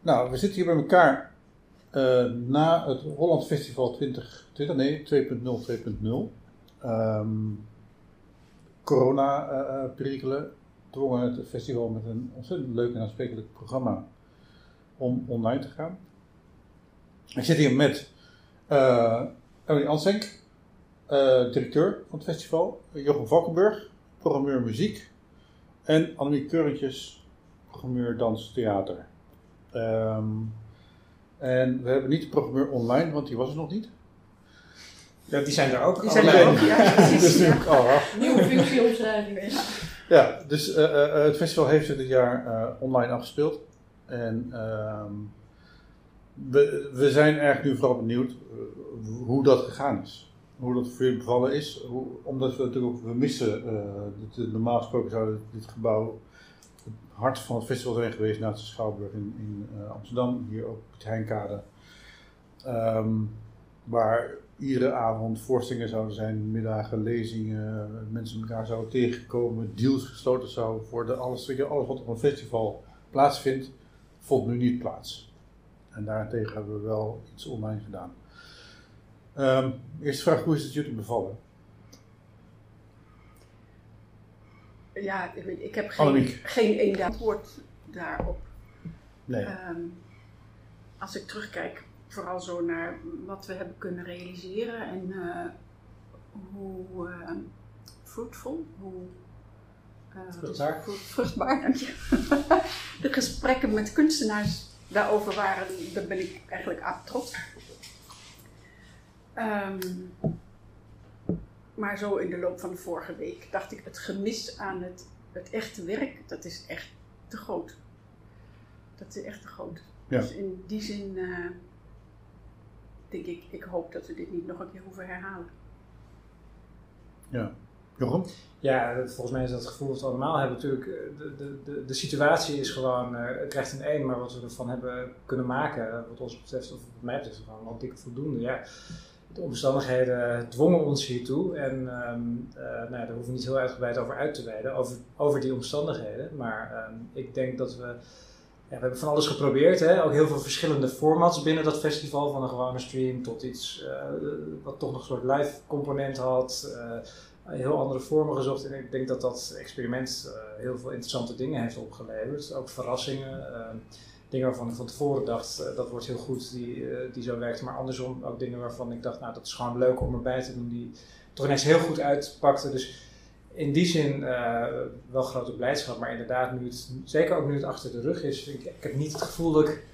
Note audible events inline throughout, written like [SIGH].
Nou, we zitten hier bij elkaar eh, na het Holland Festival 2020, nee, 2.0, 2.0. Ehm Corona-perikelen dwongen het festival met een ontzettend leuk en aansprekelijk programma om online te gaan. Ik zit hier met uh, Emily Ansenk, uh, directeur van het festival, Jochem Valkenburg, programmeur muziek en Annemie Keurentjes, programmeur dans theater. Um, en we hebben niet de programmeur online, want die was er nog niet. Ja, die zijn er ook. Die zijn er ook, ja. [LAUGHS] dus nu, oh, Nieuwe functieomschrijving. Ja. ja, dus uh, uh, het festival heeft zich dit jaar uh, online afgespeeld. En ehm, we, we zijn eigenlijk nu vooral benieuwd hoe dat gegaan is. Hoe dat voor jullie bevallen is. Hoe, omdat we natuurlijk ook, we missen, dit, normaal gesproken zou dit gebouw het hart van het festival zijn geweest naast de Schouwburg in, in Amsterdam. Hier ook het Heinkade. Um, waar iedere avond voorstellingen zouden zijn, middagen, lezingen, mensen elkaar zouden tegenkomen, deals gesloten zouden worden. Alles, alles wat op een festival plaatsvindt, vond nu niet plaats. En daarentegen hebben we wel iets online gedaan. Um, eerste vraag, hoe is het jullie bevallen? Ja, ik heb geen, geen één antwoord daarop. Nee. Um, als ik terugkijk vooral zo naar wat we hebben kunnen realiseren en uh, hoe uh, fruitful, hoe uh, vruchtbaar. vruchtbaar dank je. [LAUGHS] de gesprekken met kunstenaars daarover waren, daar ben ik eigenlijk aan trots. Um, maar zo in de loop van de vorige week dacht ik, het gemis aan het, het echte werk, dat is echt te groot. Dat is echt te groot. Ja. Dus in die zin denk ik, ik hoop dat we dit niet nog een keer hoeven herhalen. Ja. Jochem? Ja, volgens mij is dat het gevoel dat we allemaal hebben. Natuurlijk, de, de, de, de situatie is gewoon, uh, het krijgt een één, maar wat we ervan hebben kunnen maken, wat ons betreft, of wat mij betreft, gewoon wel dik voldoende. Ja, de omstandigheden dwongen ons hiertoe en um, uh, nou, daar hoeven we niet heel uitgebreid over uit te wijden, over, over die omstandigheden. Maar um, ik denk dat we ja, we hebben van alles geprobeerd. Hè? Ook heel veel verschillende formats binnen dat festival. Van een gewone stream tot iets uh, wat toch nog een soort live component had. Uh, heel andere vormen gezocht. En ik denk dat dat experiment heel veel interessante dingen heeft opgeleverd. Ook verrassingen. Dingen waarvan ik van tevoren dacht, dat wordt heel goed, die, die zo werkt. Maar andersom ook dingen waarvan ik dacht, nou dat is gewoon leuk om erbij te doen. Die toch ineens heel goed uitpakten. Dus in die zin uh, wel grote blijdschap, maar inderdaad, nu het, zeker ook nu het achter de rug is, ik, ik heb niet het gevoel dat ik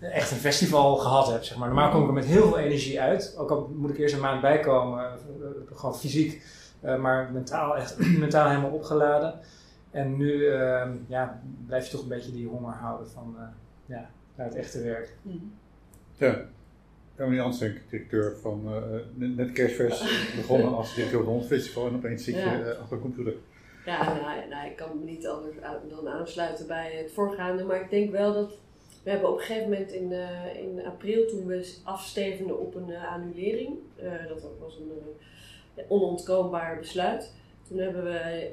echt een festival gehad heb. Zeg maar. Normaal kom ik er met heel veel energie uit, ook al moet ik eerst een maand bijkomen, gewoon fysiek, maar mentaal, echt, [CLEARS THROAT] mentaal helemaal opgeladen. En nu ja, blijf je toch een beetje die honger houden van ja, naar het echte werk. Mm. Ja. Emily Ansenk, directeur van uh, net Kerstvers, [LAUGHS] begonnen als directeur van het festival en opeens zit je Ja. uh, achter de computer. Ja, nou, nou, ik kan me niet anders dan aansluiten bij het voorgaande, maar ik denk wel dat we hebben op een gegeven moment in, eh, in april, toen we afstevenden op een eh, annulering, eh, dat was een eh, onontkoombaar besluit, toen hebben we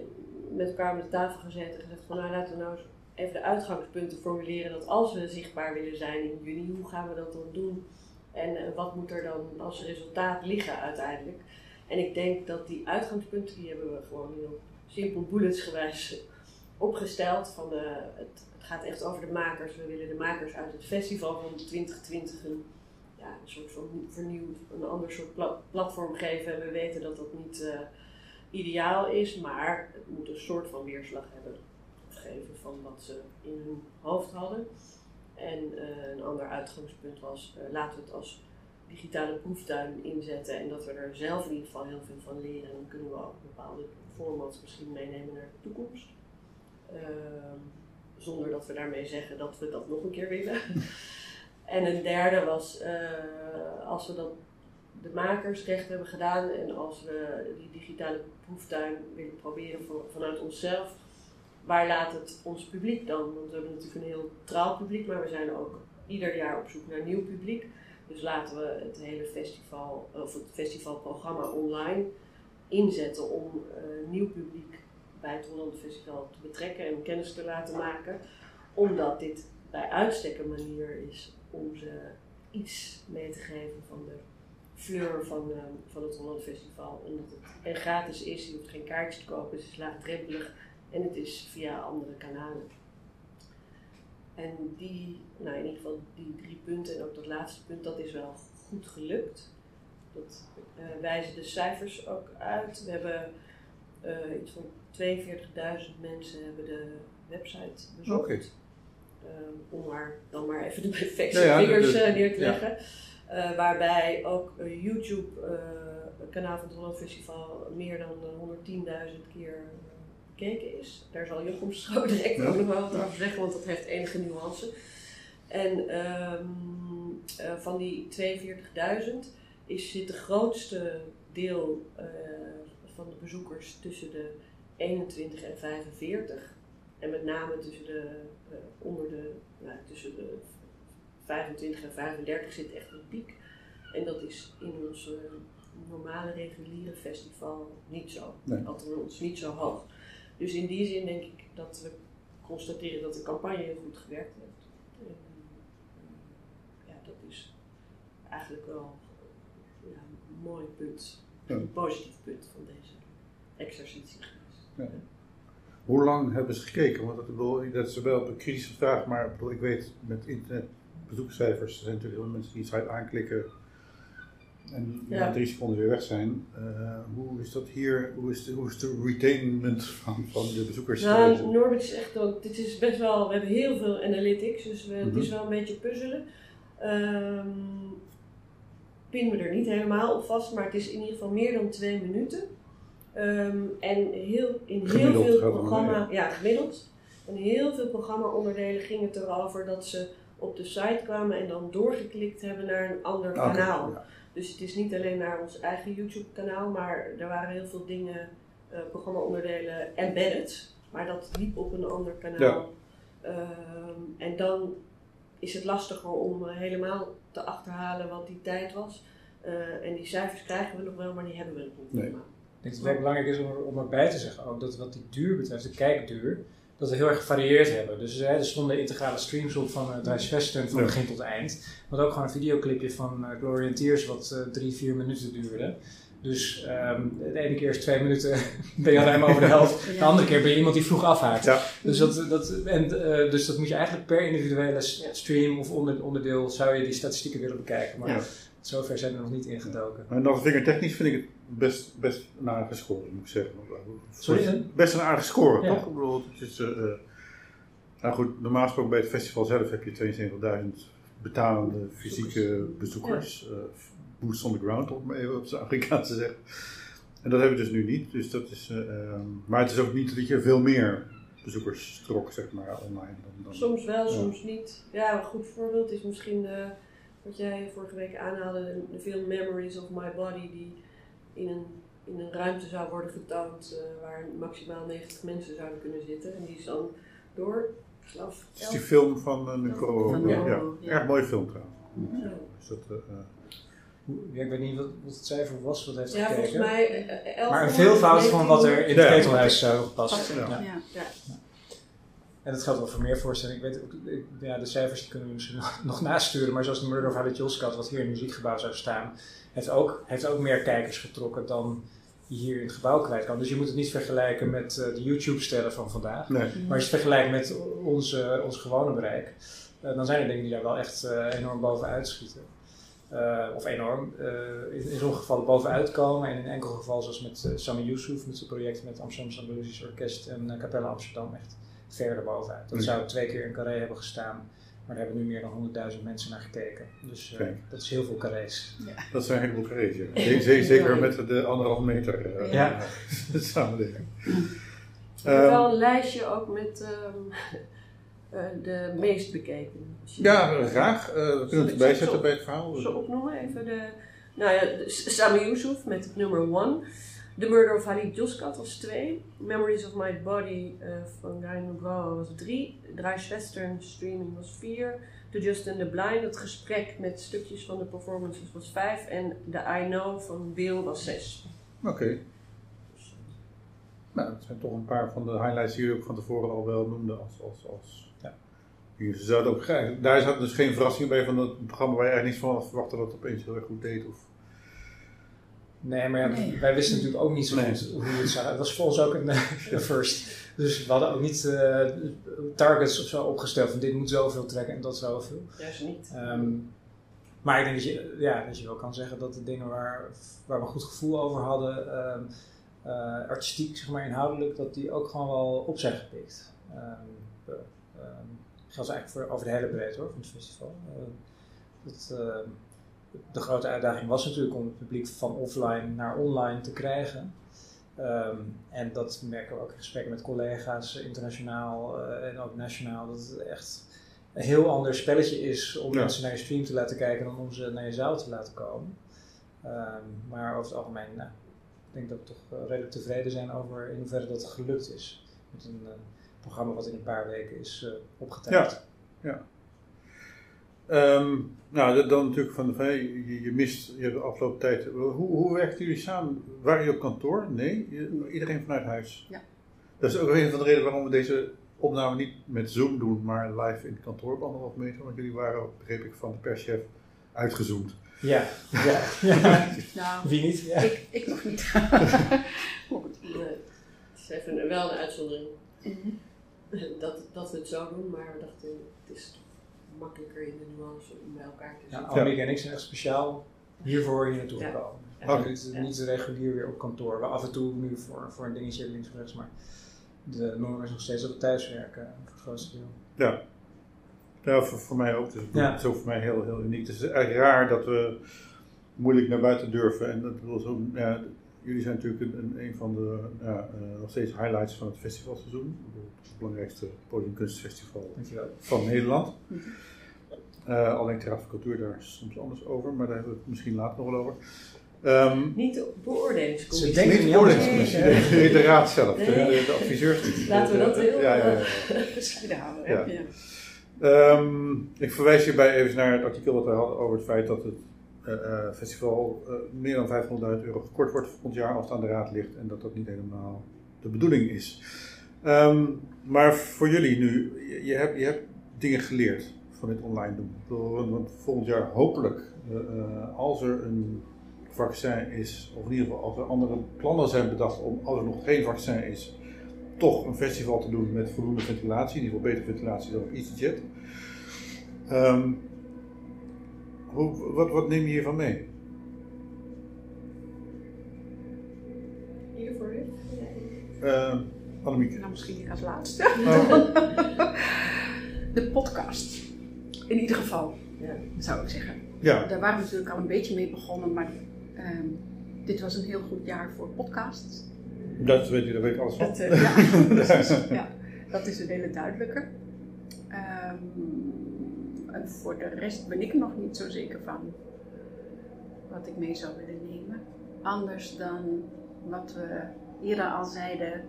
met elkaar aan de tafel gezeten en gezegd van nou laten we nou eens even de uitgangspunten formuleren dat als we zichtbaar willen zijn in juni, hoe gaan we dat dan doen? En eh, wat moet er dan als resultaat liggen uiteindelijk? En ik denk dat die uitgangspunten, die hebben we gewoon heel simpel bulletsgewijs opgesteld. Van, eh, het, gaat echt over de makers. We willen de makers uit het festival van 2020 een, ja, een soort van vernieuwd, een ander soort pla- platform geven. En we weten dat dat niet eh, ideaal is, maar het moet een soort van weerslag hebben gegeven van wat ze in hun hoofd hadden. En eh, een ander uitgangspunt was, eh, laten we het als digitale proeftuin inzetten en dat we er zelf in ieder geval heel veel van leren. En dan kunnen we ook bepaalde formats misschien meenemen naar de toekomst. Ehm, zonder dat we daarmee zeggen dat we dat nog een keer willen. [LAUGHS] en een derde was, eh, als we dat de makers recht hebben gedaan en als we die digitale proeftuin willen proberen vanuit onszelf, waar laat het ons publiek dan? Want we hebben natuurlijk een heel trouw publiek, maar we zijn ook ieder jaar op zoek naar nieuw publiek. Dus laten we het hele festival, of het festivalprogramma online inzetten om eh, nieuw publiek bij het Holland Festival te betrekken en kennis te laten maken. Omdat dit bij uitstek een manier is om ze iets mee te geven van de fleur van, eh, van het Holland Festival. Omdat het en gratis is, je hoeft geen kaartje te kopen, het is laagdrempelig en het is via andere kanalen. En die, nou in ieder geval die drie punten en ook dat laatste punt, dat is wel goed gelukt. Dat eh, wijzen de cijfers ook uit. We hebben eh, iets van 42.000 mensen hebben de website bezocht. Oké. Eh, om maar dan maar even de ja, en figures de- eh, neer te ja. leggen. Eh, waarbij ook YouTube, eh, het kanaal van het Holland Festival, meer dan eh, 110.000 keer eh, bekeken is. Daar zal Jochem [LAUGHS] zo direct ook nog wel wat over zeggen, want dat heeft enige nuance. En ehm, eh, van die 42.000 is zit de grootste deel van de bezoekers tussen de 21 en 45. En met name tussen de, onder de, nou, tussen de 25 en 35 zit echt een piek. En dat is in ons eh, normale reguliere festival niet zo. Nee. Althans niet zo hoog. Dus in die zin denk ik dat we constateren dat de campagne heel goed gewerkt heeft. En, eh, ja, dat is eigenlijk wel ja, een mooi punt. Ja. Een positief punt van deze exercitie geweest. Hoe lang hebben ze gekeken? Want dat, dat is wel een kritische vraag, maar ik weet met internet bezoekcijfers, er zijn natuurlijk heel veel mensen die die site aanklikken en Ja. na drie seconden weer weg zijn. Eh, hoe is dat hier? Hoe is de, hoe is de retainment van, van de bezoekers? Nou, Norbert is echt ook, dit is best wel, we hebben heel veel analytics, dus we, het is Mhm. wel een beetje puzzelen. Ehm pin me er niet helemaal op vast, maar het is in ieder geval meer dan twee minuten. Ehm, en heel, in heel veel het programma, ja gemiddeld, en heel veel programma-onderdelen ging het erover dat ze op de site kwamen en dan doorgeklikt hebben naar een ander kanaal. ja. Dus het is niet alleen naar ons eigen YouTube-kanaal, maar er waren heel veel dingen, eh programma-onderdelen embedded. Maar dat liep op een ander kanaal. Ehm, en dan is het lastiger om eh, helemaal te achterhalen wat die tijd was. Eh, en die cijfers krijgen we nog wel, maar die hebben we nog niet Nee. helemaal. Ik denk dat het wel belangrijk is om, er- om erbij te zeggen ook dat wat die duur betreft, de kijkduur, dat we heel erg gevarieerd hebben. Dus hè, er stonden integrale streams op van het Western van Ja. begin tot eind. Maar ook gewoon een videoclipje van uh, Glory and Tears wat eh, drie, vier minuten duurde. Dus ehm, de ene keer is twee minuten, [LAUGHS] ben je al ruim over de helft. De andere keer ben je iemand die vroeg afhaakt. Ja. Dus, dat, dat, en, eh, dus dat moet je eigenlijk per individuele stream of onder, onderdeel zou je die statistieken willen bekijken. Maar Ja. zover zijn we nog niet ingedoken. En dan vingertechnisch vind ik het best, best een aardige score, moet ik zeggen. Sorry? Best een aardige score, Ja. toch? Ik bedoel, het is, eh, eh, nou goed, normaal gesproken bij het festival zelf heb je 72.000 betalende fysieke bezoekers. eh, boots on the ground, om het maar even op zijn Amerikaanse te zeggen. En dat hebben we dus nu niet. Dus dat is, eh, ehm, maar het is ook niet dat je veel meer bezoekers trok, zeg maar, online. Dan, dan, Soms wel, Ja. soms niet. Ja, een goed voorbeeld is misschien eh, wat jij vorige week aanhaalde, de, de film Memories of My Body, die in een, in een ruimte zou worden getoond eh, waar maximaal 90 mensen zouden kunnen zitten. En die is dan door, geloof, Het is die elf- film van uh, Nicolo. Van ja, erg mooie film trouwens. ja. Dus dat, eh, eh, Ja, ik weet niet wat, wat het cijfer was, wat heeft Ja, gekeken. volgens mij eh, elf Maar een veelvoud van wat er in het ketelhuis zou gepast. Ja. En dat geldt wel voor meer voorstellingen. Ik weet ook, ik- ja, de cijfers die kunnen we misschien [LAUGHS] nog, nasturen, maar zoals de Murder of Halle Jolskat, wat hier in het muziekgebouw zou staan, heeft ook, heeft ook meer kijkers getrokken dan je hier in het gebouw kwijt kan. Dus je moet het niet vergelijken met eh, de YouTube-sterren van vandaag. nee. Maar als je het vergelijkt met onze, ons gewone bereik, eh, dan zijn er dingen die daar wel echt eh, enorm bovenuit schieten. Of enorm, in, in sommige gevallen bovenuit komen. En in enkel geval, zoals met Sami Yusuf, met zijn project met Amsterdam Symfonisch Orkest en Capella Amsterdam, echt verder bovenuit. Dat Ja. zou twee keer in Carré hebben gestaan, maar daar hebben nu meer dan 100.000 mensen naar gekeken. Dus eh, dat is heel veel carrés. Dat zijn een heleboel carrés, ja. Ze- ze- Zeker met de anderhalve meter eh, Ja. eh, [LAUGHS] samenleving. We hebben Ehm, wel een lijstje ook met ehm, eh, de meest bekeken. Ja, graag. Eh, we kunnen het erbij Zal- zetten zal- bij het verhaal. Ze opnoemen even de. Nou ja, Sami Yusuf met het nummer 1. The Murder of Halid Joskat was 2. Memories of My Body eh, van Guy Mugro was 3. Dries Western Streaming was 4. To Justin the Blind, het gesprek met stukjes van de performances was 5. En The I Know van Bill was 6. Oké. Nou, dat zijn toch een paar van de highlights die jullie ook van tevoren al wel noemden als, als, als Ja. Hier zou ook, daar zat dus geen verrassing bij van het programma waar je eigenlijk niks van had verwacht dat het opeens heel erg goed deed. Of... Nee, maar ja, Nee. wij wisten natuurlijk ook niet zo Nee. goed hoe het zou. Het was voor ons ook een, [LAUGHS] een first. Dus we hadden ook niet eh, targets of zo opgesteld van dit moet zoveel trekken en dat zoveel. Juist niet. Ehm, maar ik denk dat je, ja, dat je wel kan zeggen dat de dingen waar, waar we een goed gevoel over hadden, ehm, eh, artistiek, zeg maar inhoudelijk, dat die ook gewoon wel op zijn gepikt. Ehm eh, ehm, geldt eigenlijk voor over de hele breedte hoor, van het festival. Dat, ehm, de grote uitdaging was natuurlijk om het publiek van offline naar online te krijgen. Ehm, en dat merken we ook in gesprekken met collega's, internationaal eh, en ook nationaal, dat het echt een heel ander spelletje is om Ja. mensen naar je stream te laten kijken dan om ze naar je zaal te laten komen. Ehm, maar over het algemeen, nou, ik denk dat we toch eh, redelijk tevreden zijn over in hoeverre dat gelukt is. Met een eh, programma wat in een paar weken is opgetuigd. Ehm, nou, dat- dan natuurlijk van, van je, je mist je hebt de afgelopen tijd. Hoe, hoe werkten jullie samen? Waren jullie op kantoor? Nee, iedereen vanuit huis. Ja. Dat is ook een van de redenen waarom we deze opname niet met Zoom doen, maar live in het kantoor op anderhalf meter. Want jullie waren, begreep ik van de perschef, uitgezoomd. Ja, ja, [LAUGHS] ja. Nou, Wie niet? Ja. ik, ik nog niet. [LAUGHS] Goed. Nee, het is even wel een uitzondering Mhm. [LAUGHS] dat, dat we het zo doen, maar we dachten het is makkelijker in de nuance om bij elkaar te Ja, zitten. Annemiek en ik zijn echt speciaal hiervoor hier naartoe Ja. gekomen. Ja. Niet, Ja. niet regulier weer op kantoor. We af en toe nu voor, voor een dingetje links of rechts, maar de norm is nog steeds dat we thuiswerken voor het grootste deel. Ja. Ja, voor, voor mij ook. Dus Ja. het is ook voor mij heel, heel uniek. Het is eigenlijk raar dat we moeilijk naar buiten durven. En dat wil zo, ja, jullie zijn natuurlijk een, een, een van de ja, eh, nog steeds highlights van het festivalseizoen. Het belangrijkste podiumkunstfestival Dankjewel. van Nederland. Mhm. Eh, alleen de Raad van Cultuur daar is soms anders over, maar daar hebben we het misschien later nog wel over. Ehm Niet de beoordelingscommissie. Ze denken niet de anders. oorlogscommissie, Nee. de, de raad zelf, de, Nee. de, de adviseurs. niet. [LAUGHS] Laten we dat heel, Ja, [LAUGHS] ja, ja. Gescheiden houden. hè? Ja. Ja. Ehm, ik verwijs hierbij even naar het artikel dat wij hadden over het feit dat het eh, eh, festival eh, meer dan 500.000 euro gekort wordt volgend jaar als het aan de raad ligt en dat dat niet helemaal de bedoeling is. Ehm, maar voor jullie nu, je, hebt, je hebt dingen geleerd van dit online doen. Want volgend jaar hopelijk, eh, eh, als er een vaccin is, of in ieder geval als er andere plannen zijn bedacht om, als er nog geen vaccin is, toch een festival te doen met voldoende ventilatie, in ieder geval betere ventilatie dan EasyJet. Ehm, hoe, wat, wat neem je hiervan mee? Hiervoor heeft? Uh, Annemiek. Nou, misschien als laatste. Oh, De podcast. In ieder geval, Ja. zou ik zeggen. ja, Daar waren we natuurlijk al een beetje mee begonnen, maar ehm, dit was een heel goed jaar voor podcasts. dat weet je, daar weet ik alles van. Dat, eh, ja, [LAUGHS] precies. ja, dat is een hele duidelijke. Ehm, en voor de rest ben ik nog niet zo zeker van wat ik mee zou willen nemen. Anders dan wat we eerder al zeiden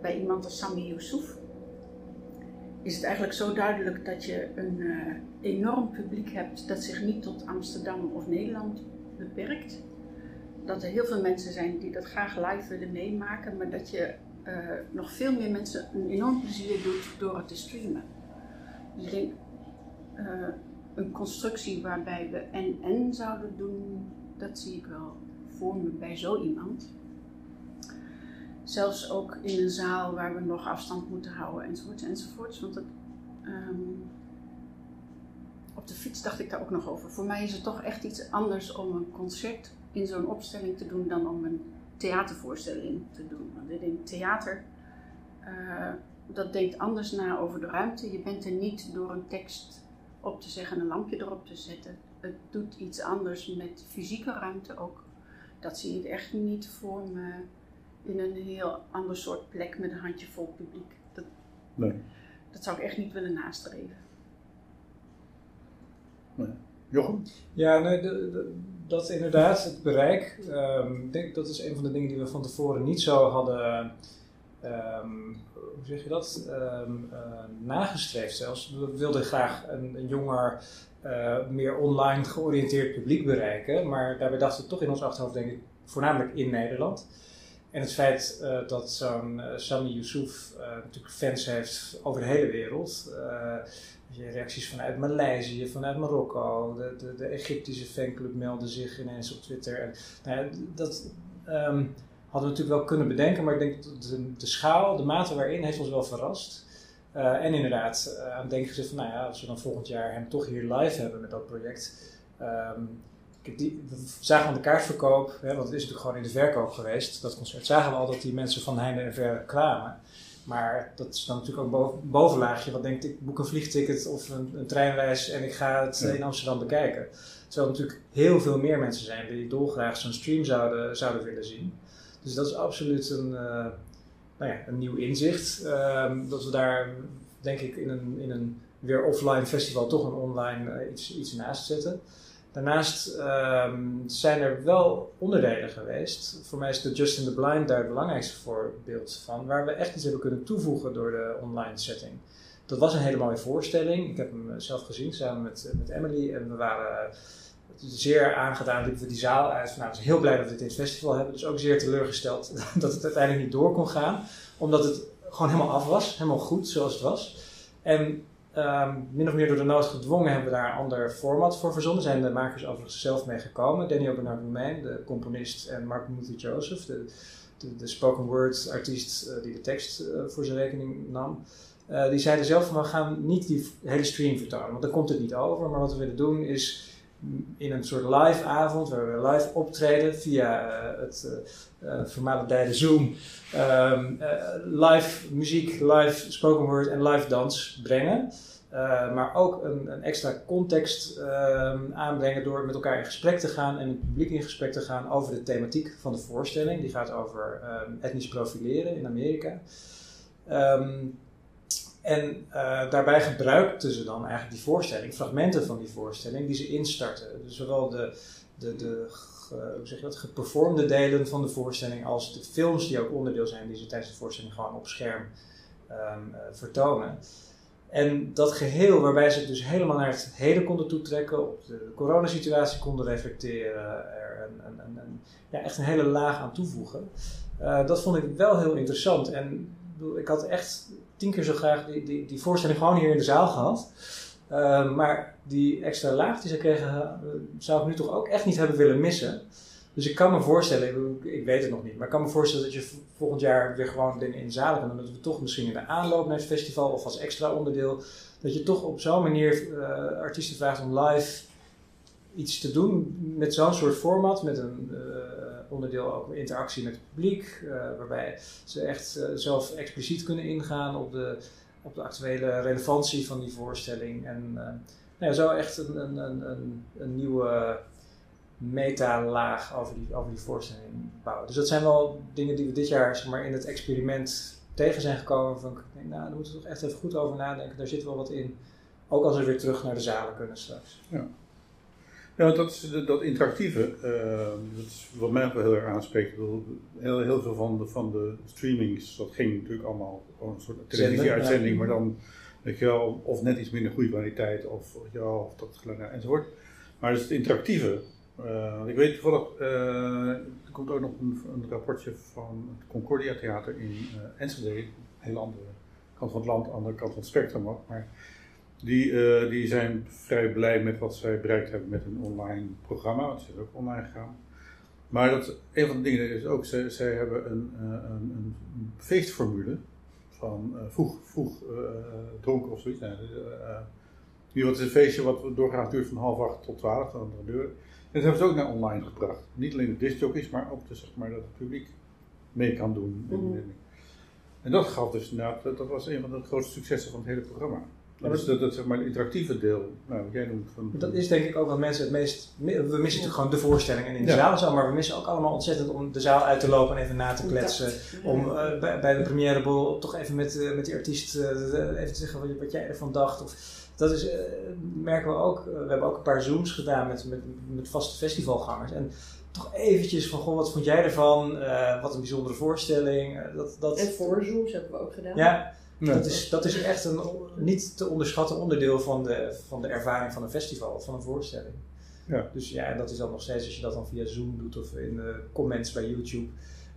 bij iemand als Sami Youssouf. Is het eigenlijk zo duidelijk dat je een eh, enorm publiek hebt dat zich niet tot Amsterdam of Nederland beperkt. Dat er heel veel mensen zijn die dat graag live willen meemaken, maar dat je eh, nog veel meer mensen een enorm plezier doet door het te streamen. Dus ik denk, eh, een constructie waarbij we en-en zouden doen, dat zie ik wel voor me bij zo iemand. Zelfs ook in een zaal waar we nog afstand moeten houden enzovoorts enzovoorts. Want ehm, op de fiets dacht ik daar ook nog over. Voor mij is het toch echt iets anders om een concert in zo'n opstelling te doen dan om een theatervoorstelling te doen. Want ik denk theater, eh, dat denkt anders na over de ruimte. Je bent er niet door een tekst op te zeggen en een lampje erop te zetten. Het doet iets anders met fysieke ruimte ook. Dat zie ik echt niet voor me in een heel ander soort plek met een handjevol publiek. Dat, Nee. dat zou ik echt niet willen nastreven. Jochem? Ja, nee, de- de- dat inderdaad, het bereik. ehm, ik denk dat is een van de dingen die we van tevoren niet zo hadden, ehm, hoe zeg je dat, Ehm, eh, nagestreefd zelfs. We wilden graag een, jonger, eh, meer online georiënteerd publiek bereiken, maar daarbij dachten we toch in ons achterhoofd, denk ik, voornamelijk in Nederland. En het feit uh, dat zo'n Sami Yusuf natuurlijk fans heeft over de hele wereld. je reacties vanuit Maleisië, vanuit Marokko. De, de, de, Egyptische fanclub meldde zich ineens op Twitter. En, nou dat um, hadden we natuurlijk wel kunnen bedenken, maar ik denk dat de, de schaal, de mate waarin, heeft ons wel verrast. en inderdaad, aan het denken gezet van, nou ja, als we dan volgend jaar hem toch hier live hebben met dat project. Um, die, we zagen aan de kaartverkoop, hè, want het is natuurlijk gewoon in de verkoop geweest, dat concert, zagen we al dat die mensen van heinde en ver kwamen. Maar dat is dan natuurlijk ook een bovenlaagje, wat denkt ik boek een vliegticket of een, een treinreis en ik ga het in Amsterdam bekijken. Terwijl er natuurlijk heel veel meer mensen zijn die dolgraag zo'n stream zouden, zouden willen zien. Dus dat is absoluut een, uh, nou ja, een nieuw inzicht. Uh, dat we daar, denk ik, in een, in een weer offline festival toch een online uh, iets, iets naast zetten. Daarnaast um, zijn er wel onderdelen geweest. Voor mij is de Justin the Blind daar het belangrijkste voorbeeld van, waar we echt iets hebben kunnen toevoegen door de online setting. Dat was een hele mooie voorstelling. Ik heb hem zelf gezien samen met, met Emily en we waren zeer aangedaan. Liepen we die zaal uit. Van, nou, we zijn heel blij dat we dit in het festival hebben. Dus ook zeer teleurgesteld [LAUGHS] dat het uiteindelijk niet door kon gaan, omdat het gewoon helemaal af was, helemaal goed zoals het was. En Um, min of meer door de nood gedwongen hebben we daar een ander format voor verzonnen. Zijn de makers overigens zelf mee gekomen. Daniel Bernard Romein, de componist, en Mark Luther Joseph, de, de, spoken word artiest uh, die de tekst uh, voor zijn rekening nam. Uh, die zeiden zelf we gaan niet die hele stream vertonen, want dan komt het niet over. Maar wat we willen doen is in een soort live avond, waar we live optreden via het uh, Zoom, um, live muziek, live spoken word en live dans brengen. Maar ook een, een extra context uh, aanbrengen door met elkaar in gesprek te gaan en het publiek in gesprek te gaan over de thematiek van de voorstelling. Die gaat over um, etnisch profileren in Amerika. En uh, daarbij gebruikten ze dan eigenlijk die voorstelling, fragmenten van die voorstelling, die ze instarten. Dus zowel de, de, de hoe zeg je dat, geperformde delen van de voorstelling als de films die ook onderdeel zijn, die ze tijdens de voorstelling gewoon op scherm um, vertonen. En dat geheel waarbij ze dus helemaal naar het heden konden toetrekken, op de coronasituatie konden reflecteren, er ja, echt een hele laag aan toevoegen. Uh, dat vond ik wel heel interessant. En ik had echt tien keer zo graag die, die, die voorstelling gewoon hier in de zaal gehad. Uh, maar die extra laag die ze kregen, uh, zou ik nu toch ook echt niet hebben willen missen. Dus ik kan me voorstellen, ik, weet het nog niet, maar ik kan me voorstellen dat je volgend jaar weer gewoon in de zalen kan doen. Dat we toch misschien in de aanloop naar het festival of als extra onderdeel, dat je toch op zo'n manier uh, artiesten vraagt om live iets te doen met zo'n soort format, met een uh, onderdeel ook interactie met het publiek, uh, waarbij ze echt zelf expliciet kunnen ingaan op de, op de actuele relevantie van die voorstelling. En nou ja, zo echt een, een, een, een nieuwe meta-laag over die, over die voorstelling bouwen. Dus dat zijn wel dingen die we dit jaar zeg maar, in het experiment tegen zijn gekomen. Van, nou, daar moeten we toch echt even goed over nadenken. Daar zit wel wat in. Ook als we weer terug naar de zalen kunnen straks. Ja. Ja, dat, is, dat interactieve, uh, dat is wat mij wel heel erg aanspreekt. Heel, heel veel van de, van de streamings, dat ging natuurlijk allemaal een soort televisieuitzending, maar dan, weet je wel, of net iets minder goede kwaliteit, of, ja, of dat geluid enzovoort. Maar dus het interactieve, uh, ik weet toevallig, uh, er komt ook nog een, een, rapportje van het Concordia Theater in Enschede, een hele andere kant van het land, andere kant van het spectrum ook. Maar die, die zijn vrij blij met wat zij bereikt hebben met hun online programma, want ze zijn ook online gegaan. Maar dat, een van de dingen is ook, zij, zij hebben een, een, een, feestformule van vroeg, vroeg dronken of zoiets. Nee, nu wat is een feestje wat doorgaans duurt van half acht tot twaalf, dan de deur. En dat hebben ze ook naar online gebracht. Niet alleen de discjockeys, maar ook de, zeg maar, dat het publiek mee kan doen. Mm En dat gaf dus inderdaad, dat, dat, was een van de grootste successen van het hele programma. Dat is dat, dat zeg maar, het interactieve deel, nou, wat jij noemt. Van, dat is denk ik ook wat mensen het meest. We missen natuurlijk gewoon de voorstelling en in de ja. zaal zo, maar we missen ook allemaal ontzettend om de zaal uit te lopen en even na te kletsen. Om uh, bij, bij, de première bol toch even met, uh, met die artiest uh, even te zeggen wat, wat jij ervan dacht. Of, dat is, uh, merken we ook. we hebben ook een paar Zooms gedaan met, met, met vaste festivalgangers. En toch eventjes van, goh, wat vond jij ervan? Uh, wat een bijzondere voorstelling. Uh, dat, dat, en voor Zooms hebben we ook gedaan. Ja, dat, is, dat is echt een niet te onderschatten onderdeel van de, van de ervaring van een festival, van een voorstelling. Ja. Dus ja, en dat is dan nog steeds als je dat dan via Zoom doet of in de comments bij YouTube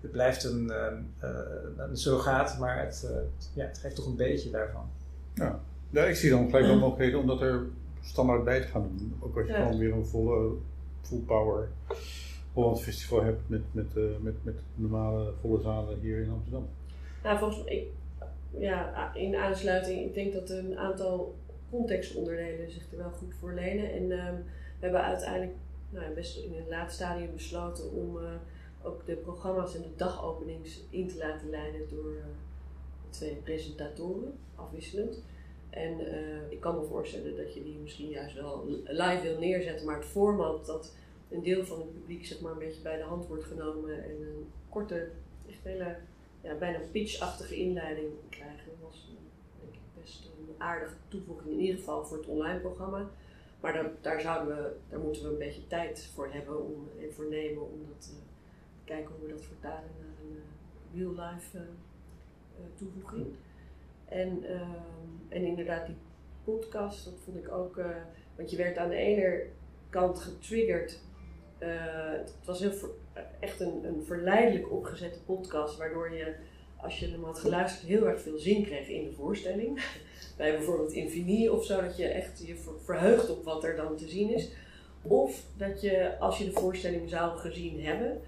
het blijft een, ehm, eh, een surrogaat, maar het, eh, ja, het geeft toch een beetje daarvan. Ja. ja, ik zie dan gelijk wel mogelijkheden om dat er standaard bij te gaan doen. Ook als je Ja. gewoon weer een volle, full power Holland Festival hebt met, met, eh, met, met normale volle zalen hier in Amsterdam. Nou, volgens mij, ik, ja, in aansluiting, ik denk dat een aantal contextonderdelen zich er wel goed voor lenen. En ehm, we hebben uiteindelijk nou, best in een laat stadium besloten om eh, ook de programma's en de dagopenings in te laten leiden door eh, twee presentatoren, afwisselend. En eh, ik kan me voorstellen dat je die misschien juist wel live wil neerzetten, maar het format dat een deel van het publiek zeg maar een beetje bij de hand wordt genomen en een korte, echt hele ja, bijna pitchachtige inleiding krijgen. Was eh, denk ik best een aardige toevoeging, in ieder geval voor het online programma. Maar daar, daar, zouden we, daar moeten we een beetje tijd voor hebben om, en voor nemen om dat, eh, te kijken hoe we dat vertalen naar een eh, real life toevoeging. En, ehm, en inderdaad, die podcast, dat vond ik ook, want je werd aan de ene kant getriggerd. Het was heel echt een, een verleidelijk opgezette podcast, waardoor je, als je hem had geluisterd, heel erg veel zin kreeg in de voorstelling. [LAUGHS] Bij bijvoorbeeld Infini of zo, dat je echt je ver- verheugt op wat er dan te zien is. Of dat je, als je de voorstelling zou gezien hebben,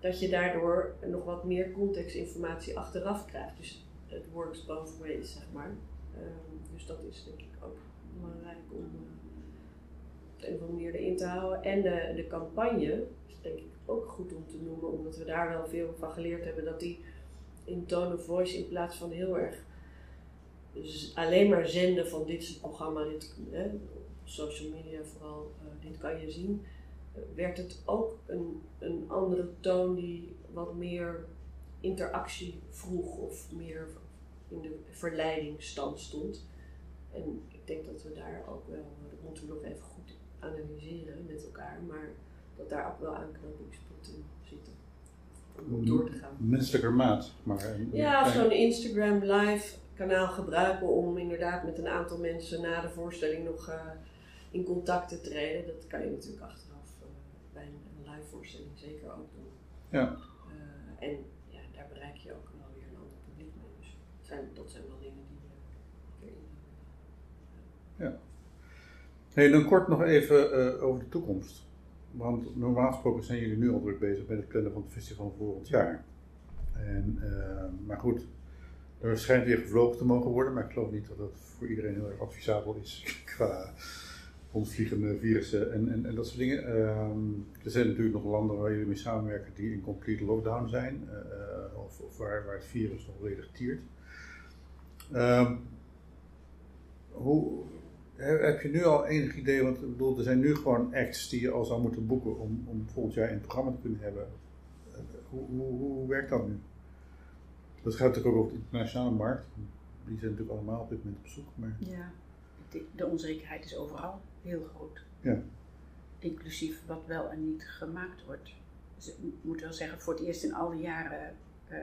dat je daardoor nog wat meer contextinformatie achteraf krijgt. Dus het works both ways, zeg maar. Ehm, dus dat is denk ik ook belangrijk om eh, op een of andere manier erin te houden. En de, de campagne denk ik ook goed om te noemen, omdat we daar wel veel van geleerd hebben. Dat die in tone of voice in plaats van heel erg z- alleen maar zenden van dit is het programma, dit, hè, social media vooral, eh, dit kan je zien, eh, werd het ook een, een andere toon die wat meer interactie vroeg of meer in de verleidingsstand stond. En ik denk dat we daar ook wel, dat moeten we nog even goed analyseren met elkaar, maar dat daar ook wel aanknopingspunten zitten om op door te gaan. Menselijker maat, maar. Ja, zo'n Instagram live kanaal gebruiken om inderdaad met een aantal mensen na de voorstelling nog eh, in contact te treden. Dat kan je natuurlijk achteraf eh, bij een, live voorstelling zeker ook doen. Ja. Eh, en ja, daar bereik je ook wel weer een ander publiek mee. Dus dat zijn, dat zijn wel dingen die eh, erin Hey, dan kort nog even over de toekomst. Want normaal gesproken zijn jullie nu al druk bezig met het plannen van het festival volgend jaar. En, eh, maar goed, er schijnt weer gevlogen te mogen worden, maar ik geloof niet dat dat voor iedereen heel erg advisabel is [LAUGHS] qua rondvliegende virussen en, en, en dat soort dingen. Ehm, er zijn natuurlijk nog landen waar jullie mee samenwerken die in complete lockdown zijn, eh, eh, of, of waar, waar het virus nog volledig tiert. Ehm, hoe, Heb je nu al enig idee, want ik bedoel, er zijn nu gewoon acts die je al zou moeten boeken om, om volgend jaar in het programma te kunnen hebben. Eh, Hoe, hoe, hoe werkt dat nu? Dat gaat natuurlijk ook over de internationale markt. Die zijn natuurlijk allemaal op dit moment op zoek. Maar Ja, de, de onzekerheid is overal heel groot. Ja. Inclusief wat wel en niet gemaakt wordt. Dus ik moet wel zeggen, voor het eerst in al die jaren eh,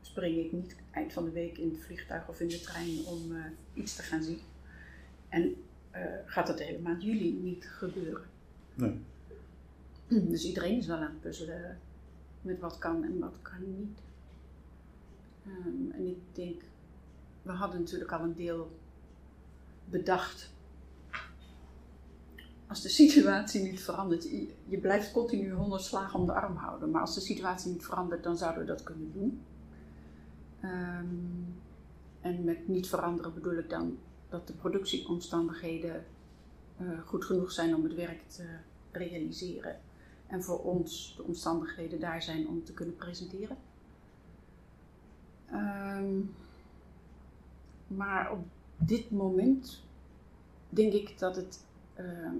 spring ik niet eind van de week in het vliegtuig of in de trein om eh, iets te gaan zien. En eh, gaat dat de hele maand juli niet gebeuren. nee. [CLEARS THROAT] Dus iedereen is wel aan het puzzelen met wat kan en wat kan niet. Ehm, en ik denk, we hadden natuurlijk al een deel bedacht. Als de situatie niet verandert, je, blijft continu honderd slagen om de arm houden, maar als de situatie niet verandert, dan zouden we dat kunnen doen. Ehm, en met niet veranderen bedoel ik dan dat de productieomstandigheden eh, goed genoeg zijn om het werk te realiseren. En voor ons de omstandigheden daar zijn om te kunnen presenteren. Ehm, maar op dit moment denk ik dat het ehm,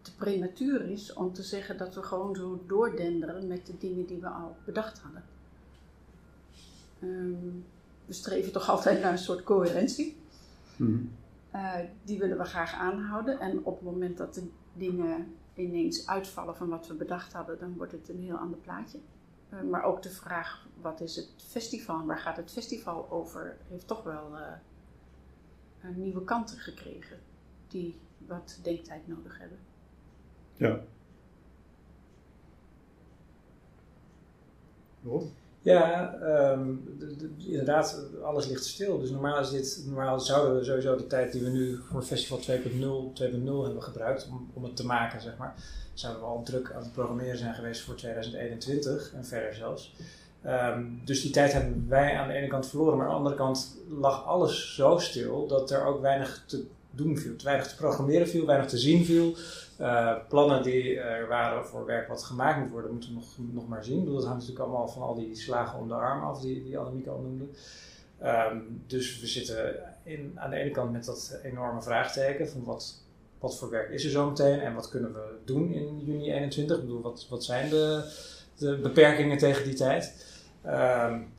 te prematuur is om te zeggen dat we gewoon zo doordenderen met de dingen die we al bedacht hadden. Ehm, we streven toch altijd naar een soort coherentie. Mhm. Eh, die willen we graag aanhouden. En op het moment dat de dingen ineens uitvallen van wat we bedacht hadden, dan wordt het een heel ander plaatje. Eh, maar ook de vraag, wat is het festival waar gaat het festival over, heeft toch wel eh, nieuwe kanten gekregen. Die wat denktijd nodig hebben. Ja. Waarom? Ja, ehm, de- de- inderdaad, alles ligt stil. Dus normaal, dit, normaal zouden we sowieso de tijd die we nu voor Festival 2.0 2.0 hebben gebruikt om, om het te maken, zeg maar, zouden we al druk aan het programmeren zijn geweest voor 2021 en verder zelfs. Ehm, dus die tijd hebben wij aan de ene kant verloren, maar aan de andere kant lag alles zo stil dat er ook weinig te doen viel. Weinig te programmeren viel, weinig te zien viel. Uh, plannen die er waren voor werk wat gemaakt moet worden, moeten we nog, nog maar zien. Dat hangt natuurlijk allemaal van al die slagen om de arm af die, die Annemieke al noemde. Um, dus we zitten in, aan de ene kant met dat enorme vraagteken van wat, wat voor werk is er zo meteen en wat kunnen we doen in juni 21. Ik bedoel, wat, wat zijn de, de beperkingen tegen die tijd? Um,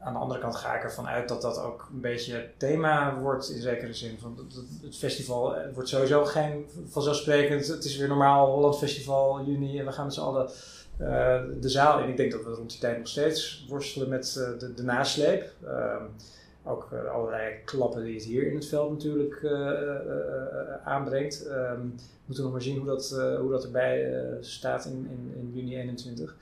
aan de andere kant ga ik ervan uit dat dat ook een beetje thema wordt in zekere zin. Van het festival wordt sowieso geen vanzelfsprekend. Het is weer normaal Holland Festival juni en we gaan met z'n allen uh, de zaal in. Ik denk dat we rond die tijd nog steeds worstelen met uh, de, nasleep. Uh, ook allerlei klappen die het hier in het veld natuurlijk aanbrengt. Um, we moeten nog maar zien hoe dat, hoe dat erbij staat in, in, in juni 21.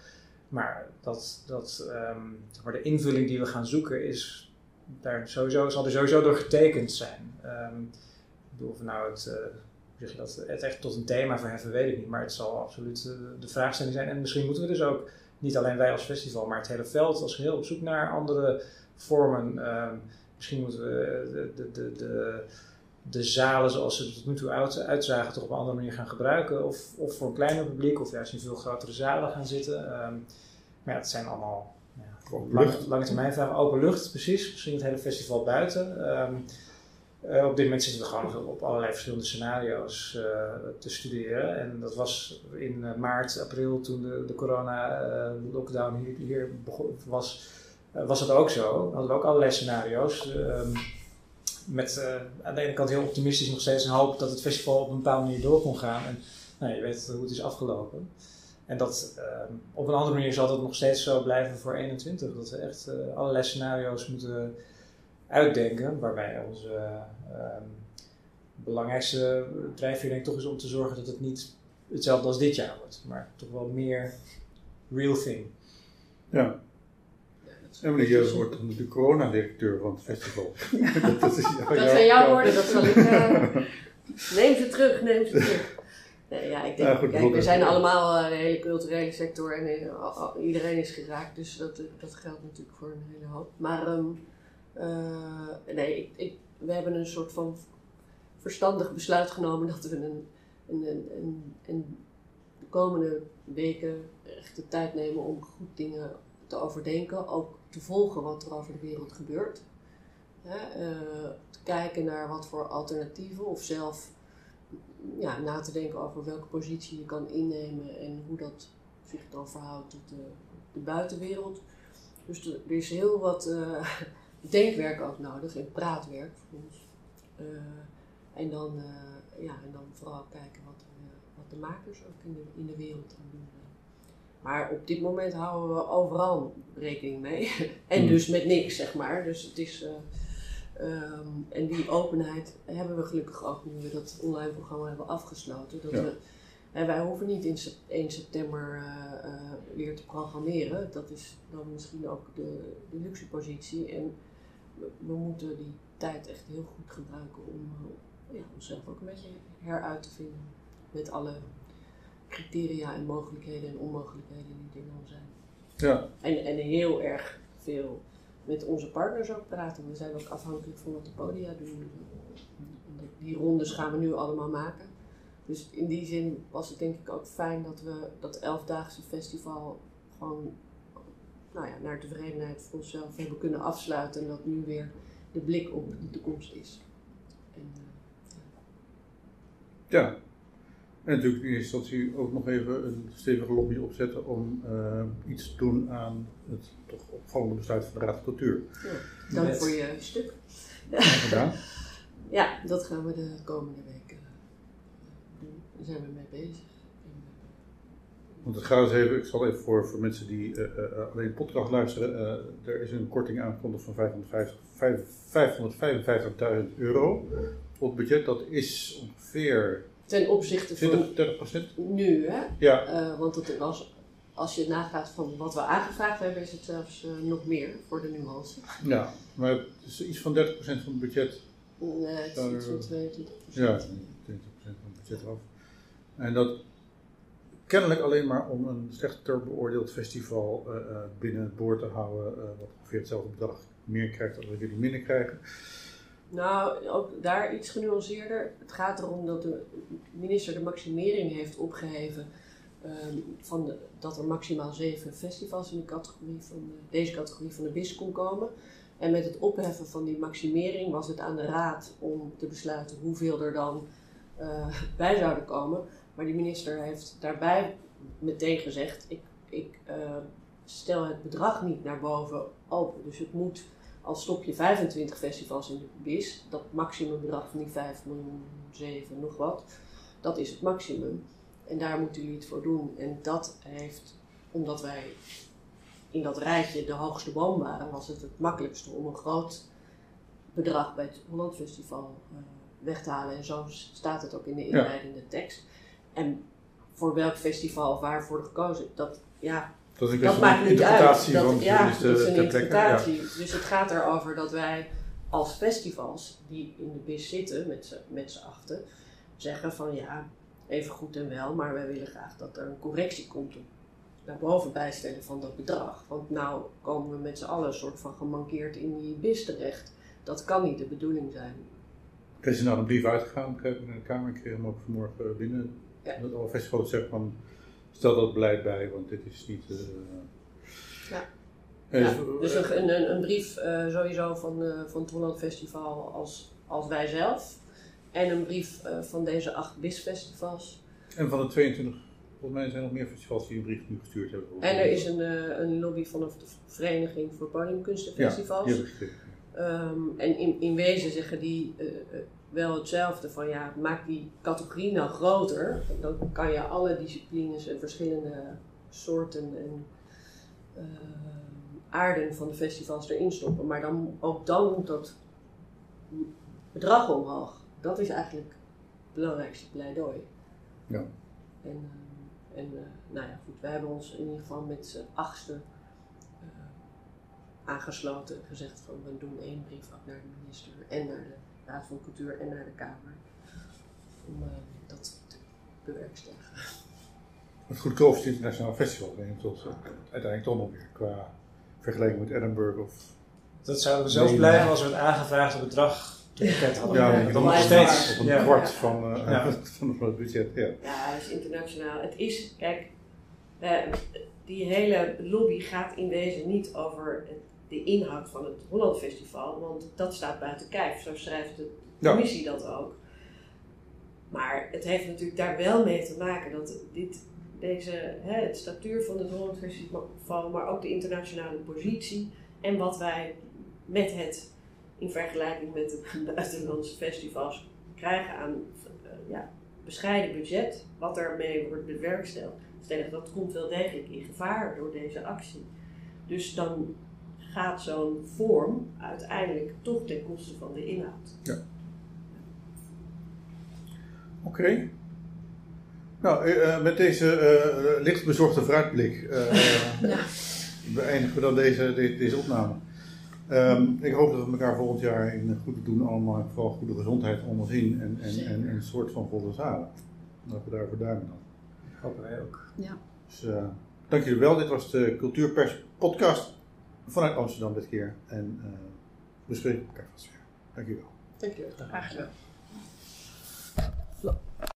Maar dat, dat, um, de invulling die we gaan zoeken is, daar sowieso, zal er sowieso door getekend zijn. Um, ik bedoel, of nou het, uh, zeg je dat, het echt tot een thema verheffen, weet ik niet. Maar het zal absoluut uh, de vraagstelling zijn. En misschien moeten we dus ook, niet alleen wij als festival, maar het hele veld als geheel op zoek naar andere vormen. Um, misschien moeten we de, de, de, de, de zalen zoals ze tot nu toe uit, uitzagen toch op een andere manier gaan gebruiken. Of, of voor een kleiner publiek, of juist in veel grotere zalen gaan zitten. Um, maar ja, het zijn allemaal ja, lange, lange termijn vragen. Open lucht, precies. Misschien het hele festival buiten. Um, uh, op dit moment zitten we gewoon op allerlei verschillende scenario's uh, te studeren. En dat was in uh, maart, april, toen de, de corona-lockdown hier, hier begon, was, was dat ook zo. We hadden we ook allerlei scenario's. Um, met aan de ene kant heel optimistisch nog steeds een hoop dat het festival op een bepaalde manier door kon gaan. En nou, je weet hoe het is afgelopen. En dat um, op een andere manier zal dat nog steeds zo blijven voor 21. Dat we echt uh, allerlei scenario's moeten uitdenken. Waarbij onze um, belangrijkste drijfveer denk ik toch is om te zorgen dat het niet hetzelfde als dit jaar wordt. Maar toch wel meer real thing. Ja. En meneer wordt dan de corona-directeur van het festival. dat, [LAUGHS] dat, is, ja, dat zijn jouw woorden, dat zal ik... Uh, [LAUGHS] neem ze terug, neem ze terug. Nee, ja, ik denk, ja, goed, kijk, we zijn allemaal uh, de hele culturele sector en uh, iedereen is geraakt, dus dat, dat geldt natuurlijk voor een hele hoop. Maar um, uh, nee, ik, ik, we hebben een soort van verstandig besluit genomen dat we een, een, een, een, een de komende weken echt de tijd nemen om goed dingen te overdenken, ook te volgen wat er over de wereld gebeurt. Hè, te kijken naar wat voor alternatieven of zelf ja, na te denken over welke positie je kan innemen en hoe dat zich dan verhoudt tot de, buitenwereld. Dus er is heel wat uh, [LAUGHS] denkwerk ook nodig en praatwerk voor ons. Uh, en, dan, ja, en dan vooral kijken wat, wat de makers ook in de, in de wereld aan doen. Maar op dit moment houden we overal rekening mee. [LAUGHS] en mm. dus met niks, zeg maar. Dus het is. Um, en die openheid hebben we gelukkig ook nu we dat online programma hebben afgesloten. Dat Ja. we, en wij hoeven niet in sep- 1 september eh, eh, weer te programmeren. Dat is dan misschien ook de, de luxe positie. En we, we moeten die tijd echt heel goed gebruiken om eh, ja, onszelf ook een beetje heruit te vinden. Met alle criteria en mogelijkheden en onmogelijkheden die er dan zijn. Ja, En, en heel erg veel met onze partners ook praten. We zijn ook afhankelijk van wat de podia doen. En Die rondes gaan we nu allemaal maken. Dus in die zin was het denk ik ook fijn dat we dat elfdaagse festival gewoon nou ja, naar tevredenheid voor onszelf hebben kunnen afsluiten. En dat nu weer de blik op de toekomst is. En, eh, ja. En natuurlijk in eerste instantie ook nog even een stevige lobby opzetten om eh, iets te doen aan het toch opvallende besluit van de Raad van Cultuur. ja, dank voor je stuk. Gedaan? [LAUGHS] Ja, dat gaan we de komende weken eh, doen. Daar zijn we mee bezig. Want het gaat eens even, ik zal even voor, voor mensen die eh, eh, alleen podcast luisteren, eh, er is een korting aangekondigd van 550 vijf- 555.000 euro op het budget. Dat is ongeveer Ten opzichte van 20, 30 procent. nu, hè? Ja, Eh, want het was als je nagaat van wat we aangevraagd hebben, is het zelfs eh, nog meer voor de nuance. Ja, maar het is iets van 30% van het budget. Nee, het is iets van 22 Ja, 20% van het budget af. En dat kennelijk alleen maar om een slechter beoordeeld festival eh, eh, binnen het boord te houden, eh, wat ongeveer hetzelfde bedrag meer krijgt dan we jullie minder krijgen. Nou, ook daar iets genuanceerder. Het gaat erom dat de minister de maximering heeft opgeheven ehm, van dat er maximaal zeven festivals in de categorie van de- deze categorie van de BIS kon komen. En met het opheffen van die maximering was het aan de raad om te besluiten hoeveel er dan eh, [LAUGHS] bij zouden komen. Maar die minister heeft daarbij meteen gezegd: ik, ik eh, stel het bedrag niet naar boven open. Dus het moet als stop je 25 festivals in de BIS, dat maximumbedrag van die 5 miljoen, 7, nog wat, dat is het maximum. En daar moeten jullie het voor doen. En dat heeft, omdat wij in dat rijtje de hoogste boom waren, was het het makkelijkste om een groot bedrag bij het Holland Festival eh, weg te halen. En zo staat het ook in de inleidende tekst. En voor welk festival of waarvoor gekozen, dat ja, Dat is een dat kwestie maakt niet uit. Dat, van ja, dat is een. Ja. interpretatie. Dus het gaat erover dat wij als festivals die in de BIS zitten met z'n- achten, zeggen van ja, even goed en wel, maar wij willen graag dat er een correctie komt op naar boven bijstellen van dat bedrag. Want nou komen we met z'n allen een soort van gemankeerd in die BIS terecht. Dat kan niet de bedoeling zijn. Er is nou een brief uitgegaan, ik, naar de Kamer. Ik kreeg hem ook vanmorgen binnen. Ja. Dat alle festivals zeggen van, stel dat beleid bij, want dit is niet... eh, Ja. Ja, is- dus een, een, een, brief eh, sowieso van, eh, van het Holland Festival als, als wij zelf. En een brief eh, van deze acht BIS-festivals. En van de 22, volgens mij zijn er nog meer festivals die een brief nu gestuurd hebben. En er is een, eh, een lobby van de Vereniging voor Podiumkunstenfestivals. Ja, die heb ik Ehm, en in, in wezen zeggen die eh, eh, wel hetzelfde van ja, maak die categorie nou groter. Dan kan je alle disciplines en verschillende soorten en eh, aarden van de festivals erin stoppen. Maar dan, ook dan moet dat bedrag omhoog. Dat is eigenlijk het belangrijkste pleidooi. Ja. En, eh, en eh, nou ja, goed, wij hebben ons in ieder geval met z'n achtste aangesloten en gezegd van we doen één brief ook naar de minister en naar de Raad van Cultuur en naar de Kamer. Om eh, dat te bewerkstelligen. Het goedkoopste internationaal festival, denk ik, tot, eh, uiteindelijk toch nog weer qua vergelijking met Edinburgh of... Dat zouden we zelfs blijven als we het aangevraagde bedrag [LAUGHS] hadden. Ja, Ja, dan nog steeds. Op een Ja. kwart van, Ja. [LAUGHS] van het budget, ja. Ja, het is internationaal. Het is, kijk, eh, die hele lobby gaat in wezen niet over het- de inhoud van het Holland Festival, want dat staat buiten kijf. Zo schrijft de Ja. commissie dat ook. Maar het heeft natuurlijk daar wel mee te maken dat dit, deze, hè, het statuur van het Holland Festival, maar ook de internationale positie en wat wij met het in vergelijking met de [LAUGHS] buitenlandse festivals krijgen aan eh, ja, bescheiden budget, wat daarmee wordt bewerksteld, stellen, dat komt wel degelijk in gevaar door deze actie. Dus dan gaat zo'n vorm uiteindelijk toch ten koste van de inhoud. Oké. Nou, eh, eh, met deze eh, licht bezorgde vooruitblik [LAUGHS] eh, Ja. beëindigen we dan deze, de- deze opname. Ehm, ik hoop dat we elkaar volgend jaar in goede doen allemaal, vooral goede gezondheid allemaal zien en, en, en een soort van volle zalen. Dat we daarvoor duimen dan. Hopen wij ook. Dus eh, dank jullie wel. Dit was de Cultuurpers podcast vanuit Amsterdam dit keer. En eh we spreken elkaar vast weer. Dank jullie wel. Dank je wel. Graag gedaan.